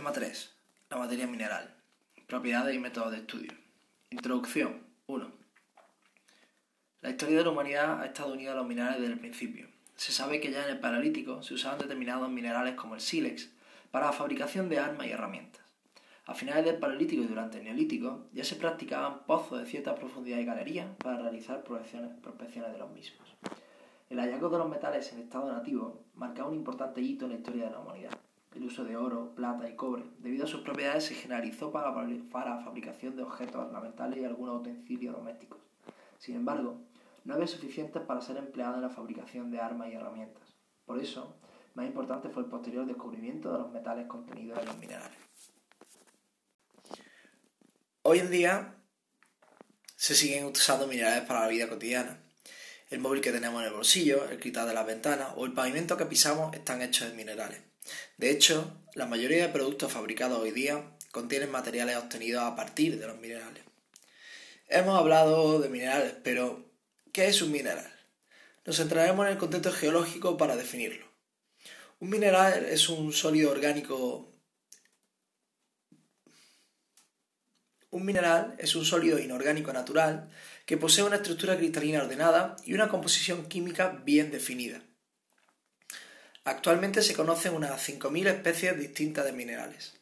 Tema 3. La materia mineral. Propiedades y métodos de estudio. Introducción. 1. La historia de la humanidad ha estado unida a los minerales desde el principio. Se sabe que ya en el Paleolítico se usaban determinados minerales como el sílex para la fabricación de armas y herramientas. A finales del Paleolítico y durante el Neolítico ya se practicaban pozos de cierta profundidad y galerías para realizar prospecciones de los mismos. El hallazgo de los metales en estado nativo marcaba un importante hito en la historia de la humanidad. El uso de oro, plata y cobre, debido a sus propiedades, se generalizó para, la fabricación de objetos ornamentales y algunos utensilios domésticos. Sin embargo, no había suficientes para ser empleados en la fabricación de armas y herramientas. Por eso, más importante fue el posterior descubrimiento de los metales contenidos en los minerales. Hoy en día se siguen usando minerales para la vida cotidiana. El móvil que tenemos en el bolsillo, el cristal de las ventanas o el pavimento que pisamos están hechos de minerales. De hecho, la mayoría de productos fabricados hoy día contienen materiales obtenidos a partir de los minerales. Hemos hablado de minerales, pero ¿qué es un mineral? Nos centraremos en el contexto geológico para definirlo. Un mineral es un sólido orgánico Un mineral es un sólido inorgánico natural que posee una estructura cristalina ordenada y una composición química bien definida. Actualmente se conocen unas 5.000 especies distintas de minerales.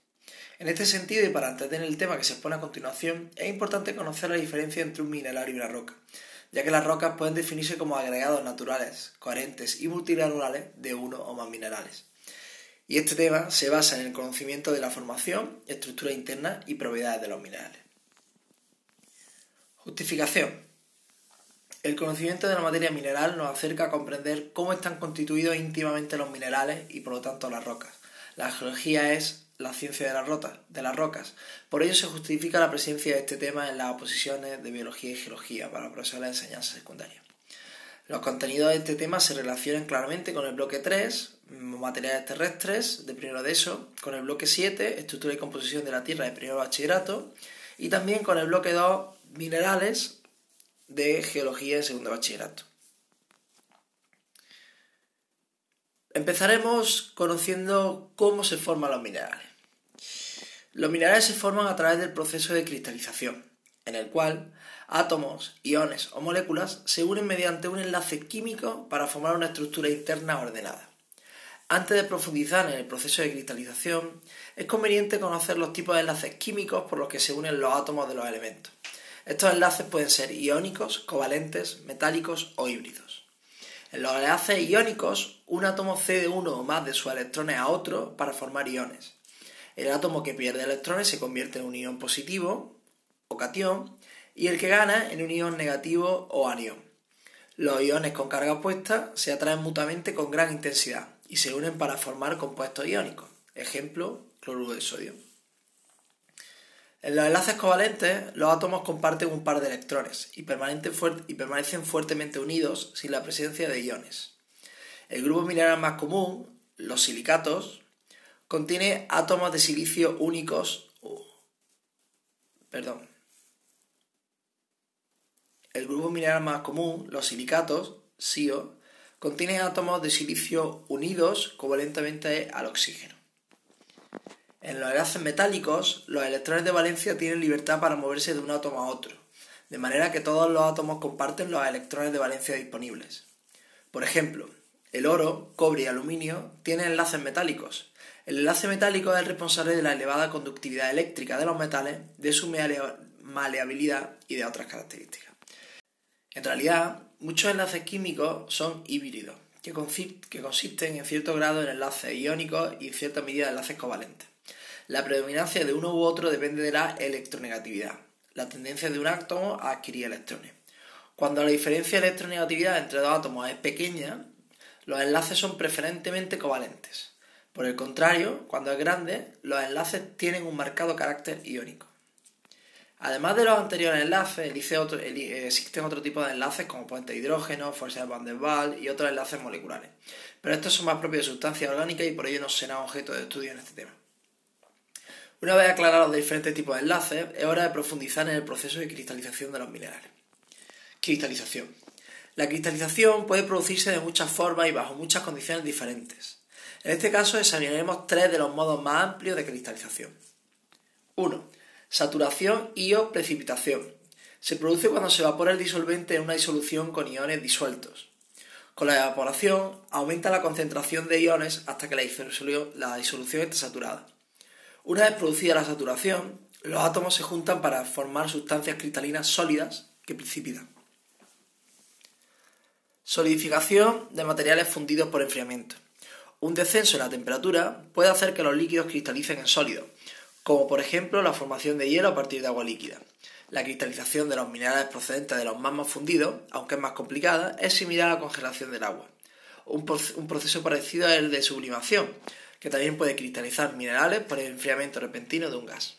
En este sentido, y para entender el tema que se expone a continuación, es importante conocer la diferencia entre un mineral y una roca, ya que las rocas pueden definirse como agregados naturales, coherentes y multigranulares de uno o más minerales. Y este tema se basa en el conocimiento de la formación, estructura interna y propiedades de los minerales. Justificación. El conocimiento de la materia mineral nos acerca a comprender cómo están constituidos íntimamente los minerales y por lo tanto las rocas. La geología es la ciencia de las, rocas. Por ello se justifica la presencia de este tema en las oposiciones de biología y geología para profesores de enseñanza secundaria. Los contenidos de este tema se relacionan claramente con el bloque 3, materiales terrestres, de primero de eso, con el bloque 7, estructura y composición de la Tierra, de primero bachillerato, y también con el bloque 2, minerales, de Geología de segundo bachillerato. Empezaremos conociendo cómo se forman los minerales. Los minerales se forman a través del proceso de cristalización, en el cual átomos, iones o moléculas se unen mediante un enlace químico para formar una estructura interna ordenada. Antes de profundizar en el proceso de cristalización, es conveniente conocer los tipos de enlaces químicos por los que se unen los átomos de los elementos. Estos enlaces pueden ser iónicos, covalentes, metálicos o híbridos. En los enlaces iónicos, un átomo cede uno o más de sus electrones a otro para formar iones. El átomo que pierde electrones se convierte en un ion positivo o cation y el que gana en un ion negativo o anión. Los iones con carga opuesta se atraen mutuamente con gran intensidad y se unen para formar compuestos iónicos. Ejemplo, cloruro de sodio. En los enlaces covalentes, los átomos comparten un par de electrones y, permanecen fuertemente unidos sin la presencia de iones. El grupo mineral más común, los silicatos, contiene átomos de silicio únicos. perdón. El grupo mineral más común, los silicatos, SIO, contiene átomos de silicio unidos covalentemente al oxígeno. En los enlaces metálicos, los electrones de valencia tienen libertad para moverse de un átomo a otro, de manera que todos los átomos comparten los electrones de valencia disponibles. Por ejemplo, el oro, cobre y aluminio tienen enlaces metálicos. El enlace metálico es el responsable de la elevada conductividad eléctrica de los metales, de su maleabilidad y de otras características. En realidad, muchos enlaces químicos son híbridos, que, consisten en cierto grado en enlaces iónicos y en cierta medida en enlaces covalentes. La predominancia de uno u otro depende de la electronegatividad, la tendencia de un átomo a adquirir electrones. Cuando la diferencia de electronegatividad entre dos átomos es pequeña, los enlaces son preferentemente covalentes. Por el contrario, cuando es grande, los enlaces tienen un marcado carácter iónico. Además de los anteriores enlaces, existen otro tipo de enlaces como puentes de hidrógeno, fuerza de Van der Waals y otros enlaces moleculares. Pero estos son más propios de sustancias orgánicas y por ello no serán objeto de estudio en este tema. Una vez aclarados los diferentes tipos de enlaces, es hora de profundizar en el proceso de cristalización de los minerales. Cristalización. La cristalización puede producirse de muchas formas y bajo muchas condiciones diferentes. En este caso examinaremos tres de los modos más amplios de cristalización. 1. Saturación y o precipitación. Se produce cuando se evapora el disolvente en una disolución con iones disueltos. Con la evaporación aumenta la concentración de iones hasta que la disolución, la esté saturada. Una vez producida la saturación, los átomos se juntan para formar sustancias cristalinas sólidas que precipitan. Solidificación de materiales fundidos por enfriamiento. Un descenso en la temperatura puede hacer que los líquidos cristalicen en sólidos, como por ejemplo la formación de hielo a partir de agua líquida. La cristalización de los minerales procedentes de los magmas fundidos, aunque es más complicada, es similar a la congelación del agua. Un, proceso parecido es el de sublimación, que también puede cristalizar minerales por el enfriamiento repentino de un gas.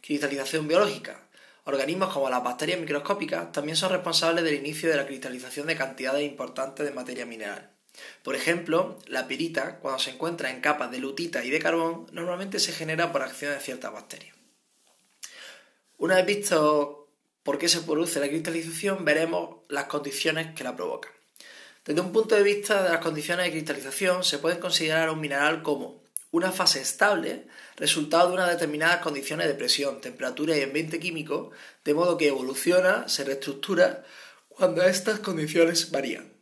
Cristalización biológica. Organismos como las bacterias microscópicas también son responsables del inicio de la cristalización de cantidades importantes de materia mineral. Por ejemplo, la pirita, cuando se encuentra en capas de lutita y de carbón, normalmente se genera por acción de ciertas bacterias. Una vez visto por qué se produce la cristalización, veremos las condiciones que la provocan. Desde un punto de vista de las condiciones de cristalización, se puede considerar un mineral como una fase estable, resultado de unas determinadas condiciones de presión, temperatura y ambiente químico, de modo que evoluciona, se reestructura cuando estas condiciones varían.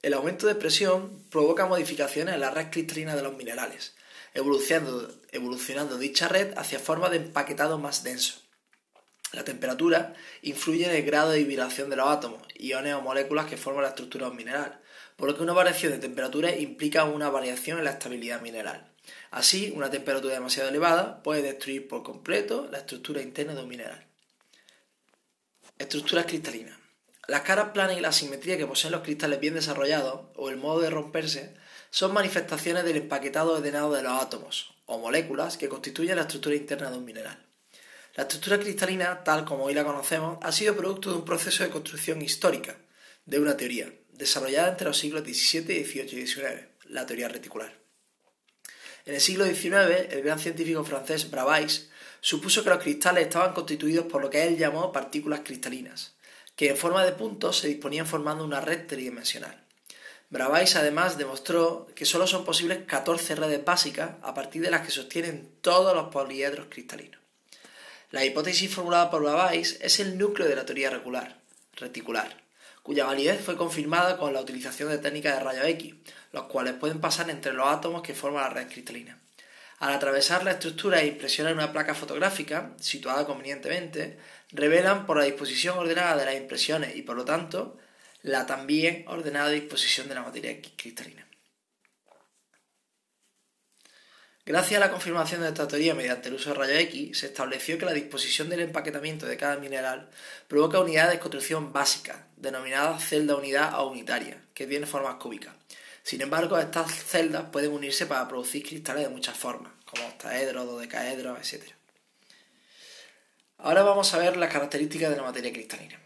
El aumento de presión provoca modificaciones en la red cristalina de los minerales, evolucionando, evolucionando dicha red hacia formas de empaquetado más denso. La temperatura influye en el grado de vibración de los átomos, iones o moléculas que forman la estructura de un mineral, por lo que una variación de temperatura implica una variación en la estabilidad mineral. Así, una temperatura demasiado elevada puede destruir por completo la estructura interna de un mineral. Estructuras cristalinas. Las caras planas y la simetría que poseen los cristales bien desarrollados, o el modo de romperse, son manifestaciones del empaquetado ordenado de los átomos, o moléculas que constituyen la estructura interna de un mineral. La estructura cristalina, tal como hoy la conocemos, ha sido producto de un proceso de construcción histórica, de una teoría, desarrollada entre los siglos XVII, XVIII y XIX, la teoría reticular. En el siglo XIX, el gran científico francés Bravais supuso que los cristales estaban constituidos por lo que él llamó partículas cristalinas, que en forma de puntos se disponían formando una red tridimensional. Bravais además demostró que solo son posibles 14 redes básicas a partir de las que sostienen todos los poliedros cristalinos. La hipótesis formulada por Bravais es el núcleo de la teoría regular, reticular cuya validez fue confirmada con la utilización de técnicas de rayos X, los cuales pueden pasar entre los átomos que forman la red cristalina. Al atravesar la estructura e impresionar una placa fotográfica, situada convenientemente, revelan por la disposición ordenada de las impresiones y por lo tanto la también ordenada disposición de la materia cristalina. Gracias a la confirmación de esta teoría mediante el uso de rayos X, se estableció que la disposición del empaquetamiento de cada mineral provoca unidades de construcción básicas, denominadas celda unidad o unitaria, que tienen formas cúbicas. Sin embargo, estas celdas pueden unirse para producir cristales de muchas formas, como octaedros, dodecaedros, etc. Ahora vamos a ver las características de la materia cristalina.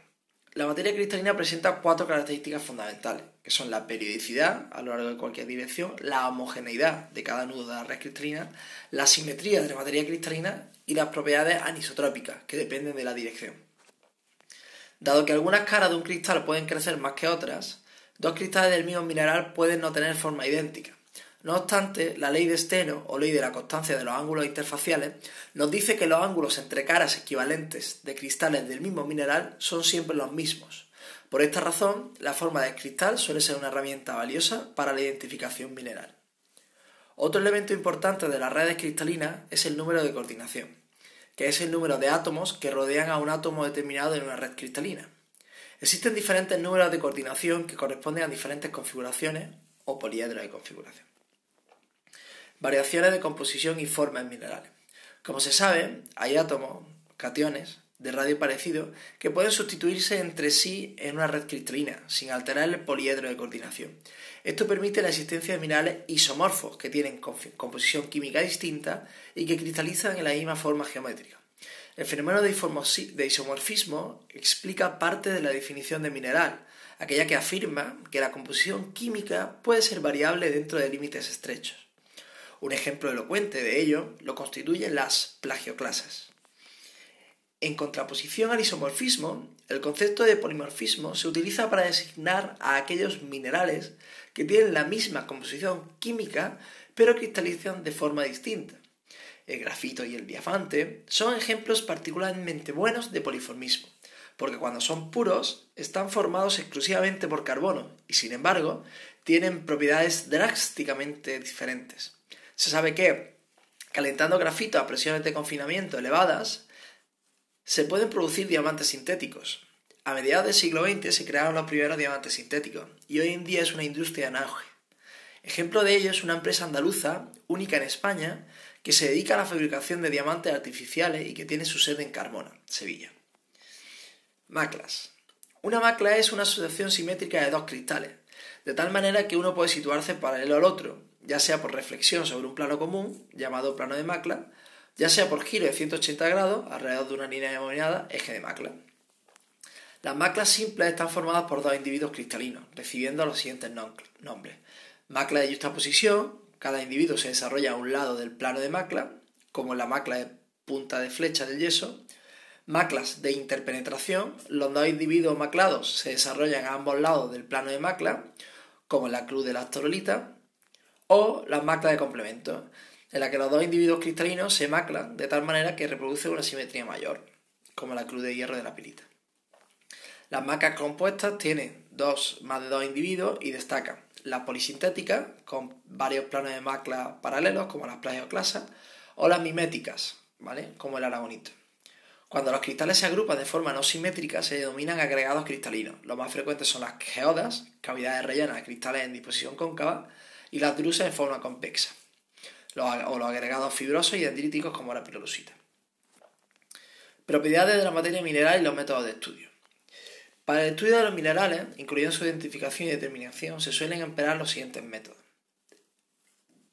La materia cristalina presenta cuatro características fundamentales, que son la periodicidad a lo largo de cualquier dirección, la homogeneidad de cada nudo de la red cristalina, la simetría de la materia cristalina y las propiedades anisotrópicas, que dependen de la dirección. Dado que algunas caras de un cristal pueden crecer más que otras, dos cristales del mismo mineral pueden no tener forma idéntica. No obstante, la ley de Steno, o ley de la constancia de los ángulos interfaciales, nos dice que los ángulos entre caras equivalentes de cristales del mismo mineral son siempre los mismos. Por esta razón, la forma del cristal suele ser una herramienta valiosa para la identificación mineral. Otro elemento importante de las redes cristalinas es el número de coordinación, que es el número de átomos que rodean a un átomo determinado en una red cristalina. Existen diferentes números de coordinación que corresponden a diferentes configuraciones o poliedros de configuración. Variaciones de composición y forma en minerales. Como se sabe, hay átomos, cationes, de radio parecido, que pueden sustituirse entre sí en una red cristalina, sin alterar el poliedro de coordinación. Esto permite la existencia de minerales isomorfos, que tienen composición química distinta y que cristalizan en la misma forma geométrica. El fenómeno de isomorfismo explica parte de la definición de mineral, aquella que afirma que la composición química puede ser variable dentro de límites estrechos. Un ejemplo elocuente de ello lo constituyen las plagioclasas. En contraposición al isomorfismo, el concepto de polimorfismo se utiliza para designar a aquellos minerales que tienen la misma composición química, pero cristalizan de forma distinta. El grafito y el diamante son ejemplos particularmente buenos de poliformismo, porque cuando son puros están formados exclusivamente por carbono y sin embargo tienen propiedades drásticamente diferentes. Se sabe que calentando grafito a presiones de confinamiento elevadas, se pueden producir diamantes sintéticos. A mediados del siglo XX se crearon los primeros diamantes sintéticos y hoy en día es una industria en auge. Ejemplo de ello es una empresa andaluza, única en España, que se dedica a la fabricación de diamantes artificiales y que tiene su sede en Carmona, Sevilla. Maclas. Una macla es una asociación simétrica de dos cristales, de tal manera que uno puede situarse paralelo al otro, ya sea por reflexión sobre un plano común, llamado plano de macla, ya sea por giro de 180 grados alrededor de una línea denominada eje de macla. Las maclas simples están formadas por dos individuos cristalinos, recibiendo los siguientes nombres. Macla de justaposición, cada individuo se desarrolla a un lado del plano de macla, como en la macla de punta de flecha del yeso, Maclas de interpenetración. Los dos individuos maclados se desarrollan a ambos lados del plano de macla, como en la cruz de la astrolita. O las maclas de complemento, en la que los dos individuos cristalinos se maclan de tal manera que reproduce una simetría mayor, como la cruz de hierro de la pilita. Las maclas compuestas tienen dos más de dos individuos y destacan la polisintética, con varios planos de macla paralelos, como las plagioclasas, o las miméticas, ¿vale? como el aragonito. Cuando los cristales se agrupan de forma no simétrica se denominan agregados cristalinos. Los más frecuentes son las geodas, cavidades rellenas de cristales en disposición cóncava, y las drusas en forma convexa, o los agregados fibrosos y dendríticos como la pirolusita. Propiedades de la materia mineral y los métodos de estudio. Para el estudio de los minerales, incluyendo su identificación y determinación, se suelen emplear los siguientes métodos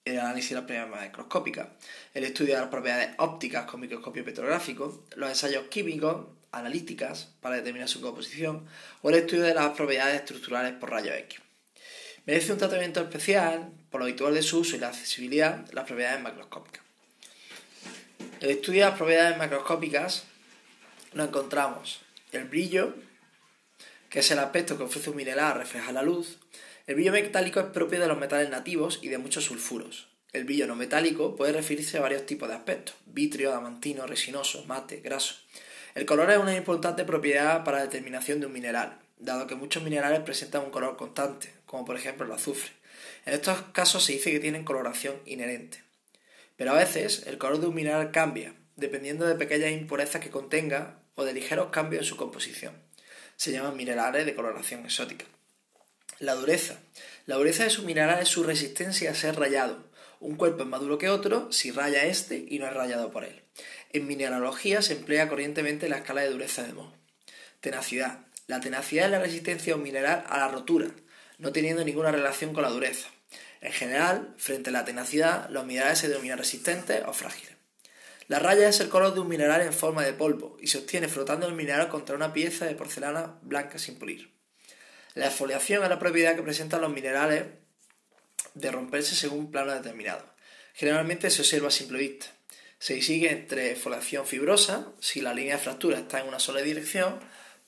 el análisis de las propiedades macroscópicas, el estudio de las propiedades ópticas con microscopio petrográfico, los ensayos químicos, analíticas para determinar su composición, o el estudio de las propiedades estructurales por rayos X. Merece un tratamiento especial, por lo habitual de su uso y la accesibilidad, las propiedades macroscópicas. El estudio de las propiedades macroscópicas nos encontramos el brillo, que es el aspecto que ofrece un mineral a reflejar la luz, el brillo metálico es propio de los metales nativos y de muchos sulfuros. El brillo no metálico puede referirse a varios tipos de aspectos, vitrio, adamantino, resinoso, mate, graso. El color es una importante propiedad para la determinación de un mineral, dado que muchos minerales presentan un color constante, como por ejemplo el azufre. En estos casos se dice que tienen coloración inherente. Pero a veces el color de un mineral cambia, dependiendo de pequeñas impurezas que contenga o de ligeros cambios en su composición. Se llaman minerales de coloración exótica. La dureza. La dureza de su mineral es su resistencia a ser rayado. Un cuerpo es más duro que otro si raya este y no es rayado por él. En mineralogía se emplea corrientemente la escala de dureza de Mohs. Tenacidad. La tenacidad es la resistencia de un mineral a la rotura, no teniendo ninguna relación con la dureza. En general, frente a la tenacidad, los minerales se denominan resistentes o frágiles. La raya es el color de un mineral en forma de polvo y se obtiene frotando el mineral contra una pieza de porcelana blanca sin pulir. La exfoliación es la propiedad que presentan los minerales de romperse según un plano determinado. Generalmente se observa a simple vista. Se distingue entre exfoliación fibrosa, si la línea de fractura está en una sola dirección,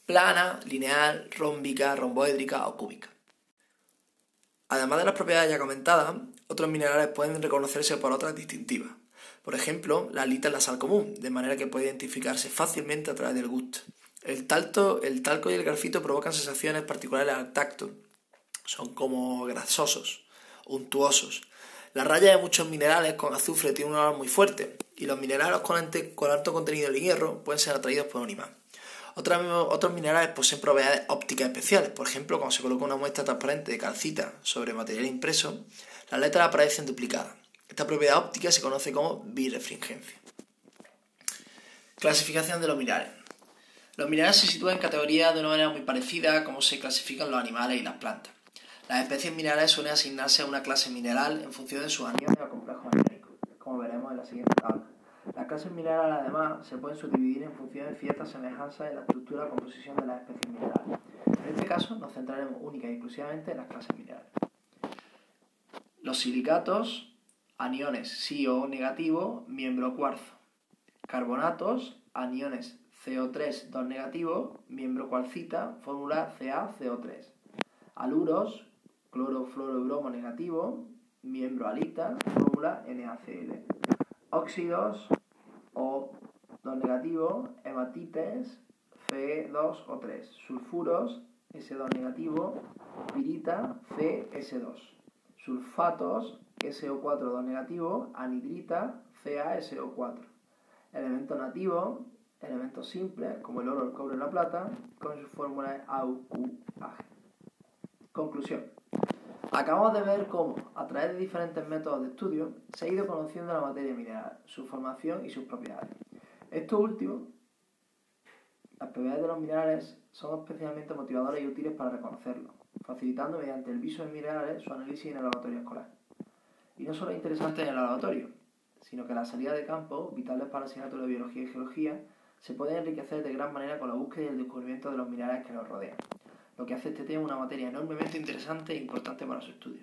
plana, lineal, rómbica, romboédrica o cúbica. Además de las propiedades ya comentadas, otros minerales pueden reconocerse por otras distintivas. Por ejemplo, la alita es la sal común, de manera que puede identificarse fácilmente a través del gusto. El, el talco y el grafito provocan sensaciones particulares al tacto. Son como grasosos, untuosos. La raya de muchos minerales con azufre tiene un olor muy fuerte y los minerales con, alto contenido de hierro pueden ser atraídos por un imán. Otros, minerales poseen propiedades ópticas especiales. Por ejemplo, cuando se coloca una muestra transparente de calcita sobre material impreso, las letras aparecen duplicadas. Esta propiedad óptica se conoce como birefringencia. Clasificación de los minerales. Los minerales se sitúan en categorías de una manera muy parecida a cómo se clasifican los animales y las plantas. Las especies minerales suelen asignarse a una clase mineral en función de sus aniones o complejos como veremos en la siguiente tabla. Las clases minerales, además, se pueden subdividir en función de ciertas semejanzas en la estructura o composición de las especies minerales. En este caso, nos centraremos única y exclusivamente en las clases minerales. Los silicatos, aniones sí o negativo, miembro cuarzo. Carbonatos, aniones CO3, 2 negativo, miembro cuarcita, fórmula CaCO3. Aluros, clorofluorobromo negativo, miembro alita, fórmula NaCl. Óxidos O2 negativo, hematites, Fe2 o 3. Sulfuros, S2 negativo, pirita, CS2. Sulfatos, SO4 2 negativo, anhidrita, CaSO4. Elementos nativos, elementos simples, como el oro, el cobre y la plata, con su fórmula AUQAG. Conclusión. Acabamos de ver cómo, a través de diferentes métodos de estudio, se ha ido conociendo la materia mineral, su formación y sus propiedades. Esto último, las propiedades de los minerales son especialmente motivadoras y útiles para reconocerlos, facilitando mediante el viso de minerales su análisis en el laboratorio escolar. Y no solo es interesante en el laboratorio, sino que la salida de campo, vitales para la asignatura de biología y geología, se puede enriquecer de gran manera con la búsqueda y el descubrimiento de los minerales que nos rodean, lo que hace este tema una materia enormemente interesante e importante para su estudio.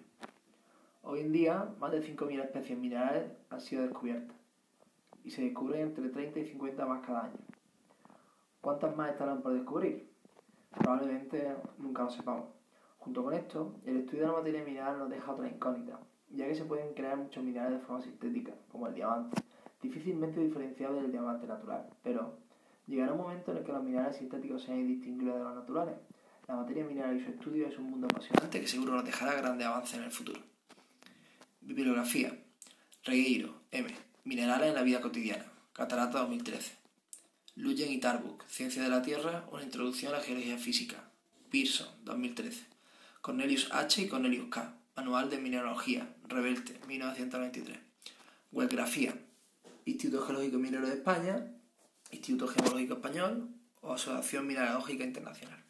Hoy en día, más de 5.000 especies minerales han sido descubiertas, y se descubren entre 30 y 50 más cada año. ¿Cuántas más estarán por descubrir? Probablemente nunca lo sepamos. Junto con esto, el estudio de la materia mineral nos deja otra incógnita, ya que se pueden crear muchos minerales de forma sintética, como el diamante, difícilmente diferenciable del diamante natural. Pero, ¿llegará un momento en el que los minerales sintéticos sean indistinguibles de los naturales? La materia mineral y su estudio es un mundo apasionante que seguro nos dejará grandes avances en el futuro. Bibliografía. Regueiro, M. Minerales en la vida cotidiana. Catarata 2013. Luyen y Tarbuk, Ciencia de la Tierra, una introducción a la geología física. Pearson, 2013. Cornelius H. y Cornelius K. Manual de Mineralogía, Rebelte, 1993. Webgrafía. Instituto Geológico Minero de España, Instituto Geológico Español o Asociación Mineralógica Internacional.